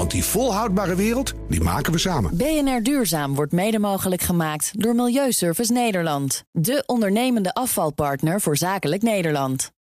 Want die volhoudbare wereld, die maken we samen. BNR Duurzaam wordt mede mogelijk gemaakt door Milieuservice Nederland. De ondernemende afvalpartner voor zakelijk Nederland.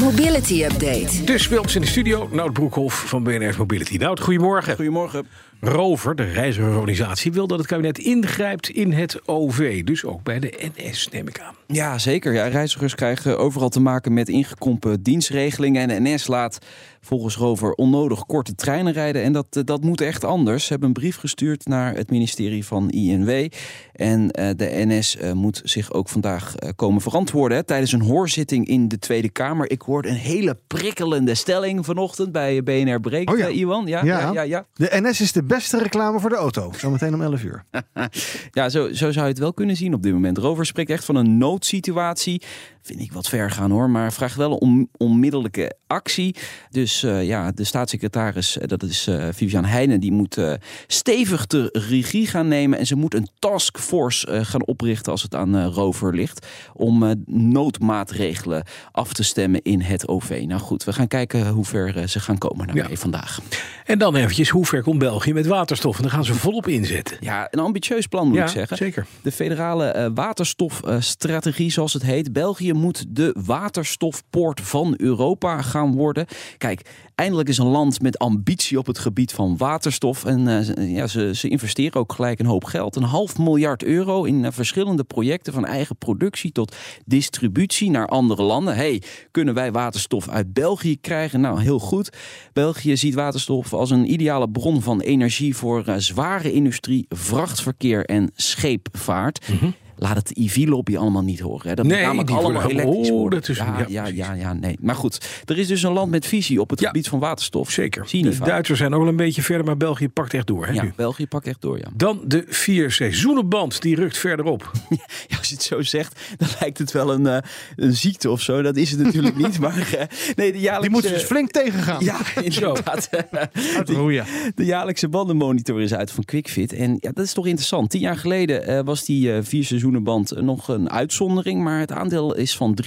Mobility Update. Dus bij ons in de studio, Nout Broekhoff van BNR Mobility. Nout, goedemorgen. Goedemorgen. Rover, de reizigerorganisatie, wil dat het kabinet ingrijpt in het OV. Dus ook bij de NS, neem ik aan. Ja, zeker. Ja, reizigers krijgen overal te maken met ingekrompen dienstregelingen. En de NS laat volgens Rover onnodig korte treinen rijden. En dat, eh, dat moet echt anders. Ze hebben een brief gestuurd naar het ministerie van INW. En uh, de NS uh, moet zich ook vandaag uh, komen verantwoorden. Hè, tijdens een hoorzitting in de Tweede Kamer. Ik hoorde een hele prikkelende stelling vanochtend bij BNR Breekt, oh ja. Iwan. Ja, ja. Ja, ja, ja, De NS is de beste reclame voor de auto. Zometeen om 11 uur. ja, zo, zo zou je het wel kunnen zien op dit moment. Rover spreekt echt van een noodsituatie. Vind ik wat ver gaan hoor, maar vraagt wel om onmiddellijke actie. Dus uh, ja, de staatssecretaris, dat is uh, Vivian Heijnen, die moet uh, stevig de regie gaan nemen. En ze moet een taskforce gaan oprichten als het aan Rover ligt. Om noodmaatregelen af te stemmen in het OV. Nou goed, we gaan kijken hoe ver ze gaan komen daarmee ja. vandaag. En dan eventjes, hoe ver komt België met waterstof? En daar gaan ze volop inzetten. Ja, een ambitieus plan moet ja, ik zeggen. zeker. De federale waterstofstrategie, zoals het heet. België moet de waterstofpoort van Europa gaan worden. Kijk, eindelijk is een land met ambitie op het gebied van waterstof. En uh, ja, ze, ze, investeren ook gelijk een hoop geld. Een half miljard euro in uh, verschillende projecten van eigen productie tot distributie naar andere landen. Hey, kunnen wij waterstof uit België krijgen? Nou, heel goed. België ziet waterstof als een ideale bron van energie voor uh, zware industrie, vrachtverkeer en scheepvaart. Mm laat het EV-lobby allemaal niet horen. Hè. Dat nee, moet namelijk allemaal elektrisch oh, worden. Dat is, ja, ja, ja, ja, nee. Maar goed, er is dus een land met visie op het ja, gebied van waterstof. Zeker. De Duitsers zijn ook wel een beetje verder, maar België pakt echt door. Hè, ja, nu. België pakt echt door, ja. Dan de vier seizoenenband, die rukt verder op. Ja, als je het zo zegt, dan lijkt het wel een, uh, een ziekte of zo. Dat is het natuurlijk niet. Maar uh, nee, de jaarlijkse... Die moeten dus flink tegengaan. Ja, inderdaad. de, de jaarlijkse bandenmonitor is uit van QuickFit. En ja, dat is toch interessant. Tien jaar geleden uh, was die uh, vier seizoenenband nog een uitzondering. Maar het aandeel is van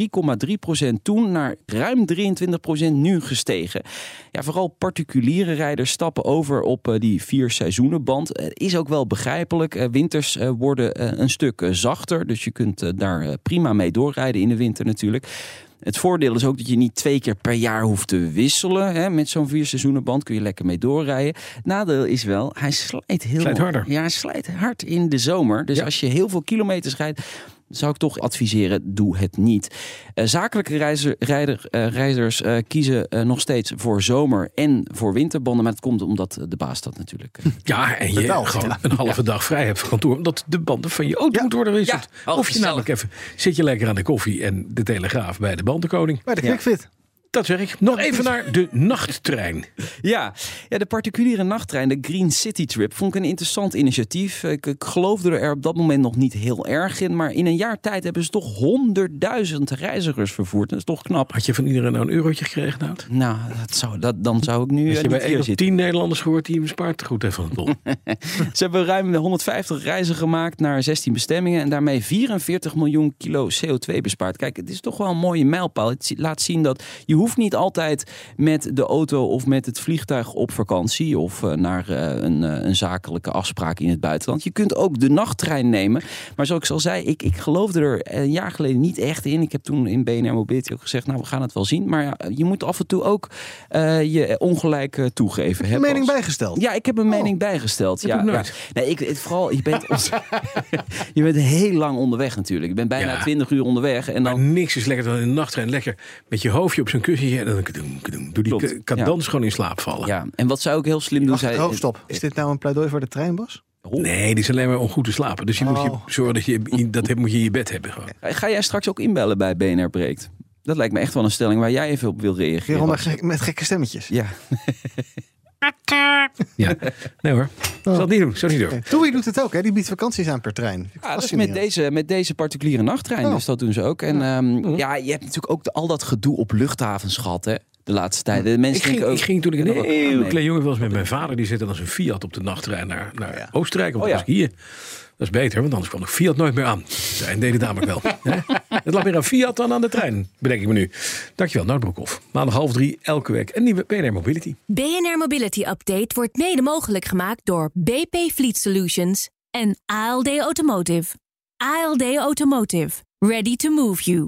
3,3% toen naar ruim 23% nu gestegen. Ja, vooral particuliere rijders stappen over op uh, die vier seizoenenband. Het is ook wel begrijpelijk. Uh, winters worden een stuk zachter. Dus je kunt daar prima mee doorrijden in de winter natuurlijk. Het voordeel is ook dat je niet twee keer per jaar hoeft te wisselen. Hè. Met zo'n vier kun je lekker mee doorrijden. Nadeel is wel, hij slijt heel slijt harder. Ja, hij slijt hard in de zomer. Dus ja. als je heel veel kilometers rijdt, zou ik toch adviseren, doe het niet. Uh, zakelijke reizer, rijder, uh, reizigers uh, kiezen nog steeds voor zomer- en voor winterbanden. Maar het komt omdat de baas dat natuurlijk... ja, en je Betaalt, gewoon ja. een halve dag vrij hebt van kantoor. Omdat de banden van je auto Ja. moeten worden gewisseld. Ja, oh, of je namelijk even, zit je lekker aan de koffie en de telegraaf bij de bandenkoning. Bij de Ja. Dat zeg ik. Nog even naar de nachttrein. Ja. ja, de particuliere nachttrein, de Green City Trip, vond ik een interessant initiatief. Ik, ik geloofde er op dat moment nog niet heel erg in. Maar in een jaar tijd hebben ze toch honderdduizend reizigers vervoerd. Dat is toch knap. Had je van iedereen nou een eurotje gekregen, Nout? Nou, dat zou, dat, dan zou ik nu Heb eh, je bij één hier op zitten. tien Nederlanders gehoord die hem spaart goed heeft van het bol? Ze hebben ruim 150 reizen gemaakt naar 16 bestemmingen en daarmee 44 miljoen kilo CO2 bespaard. Kijk, het is toch wel een mooie mijlpaal. Het laat zien dat je hoeft niet altijd met de auto of met het vliegtuig op vakantie of uh, naar uh, een, uh, een, zakelijke afspraak in het buitenland. Je kunt ook de nachttrein nemen. Maar zoals ik al zei, ik, ik geloofde er een jaar geleden niet echt in. Ik heb toen in BNR Mobility ook gezegd, nou we gaan het wel zien. Maar ja, je moet af en toe ook je ongelijk toegeven. Heb je mening bijgesteld? Ja, ik heb een Oh. mening bijgesteld. Ja. Nee, ik, het, vooral, je bent, je bent heel lang onderweg natuurlijk. Je bent bijna Ja. 20 uur onderweg. En Maar dan, niks is lekker dan in de nachttrein. Lekker met je hoofdje op zo'n kussentje. En dan doe die Klopt, cadans gewoon in slaap vallen. ja, en wat zou ik heel slim doen? Zij, oh, stop. Is dit nou een pleidooi voor de treinbos? Nee, die is alleen maar om goed te slapen. Dus je moet je Oh. zorgen dat je dat moet je in je bed hebben. Gewoon. Ga jij straks ook inbellen bij BNR Breekt? Dat lijkt me echt wel een stelling waar jij even op wil reageren. met gekke stemmetjes. Ja, Ja, nee hoor. zal het niet doen. Zou niet doen. TUI doet het ook, hè? Die biedt vakanties aan per trein. Ja, dat is met deze, met deze particuliere nachttrein. Oh. Dus dat doen ze ook. En ehm, ja, je hebt natuurlijk ook de- al dat gedoe op luchthavens gehad, hè? De laatste tijd. De mensen Ik ging, denken ook, ik ging toen ik een heel nee. klein jongen was met mijn vader. Die zette dan zijn Fiat op de nachttrein naar, naar ja. Oostenrijk. Want Oh, dan ja. was ik hier. Dat is beter, want anders kwam ik Fiat nooit meer aan. Zij deed het namelijk wel. Hè? Het lag meer aan Fiat dan aan de trein, bedenk ik me nu. Dankjewel, Nout Broekhoff. Maandag half drie, elke week een nieuwe BNR Mobility. BNR Mobility Update wordt mede mogelijk gemaakt door BP Fleet Solutions en ALD Automotive. ALD Automotive. Ready to move you.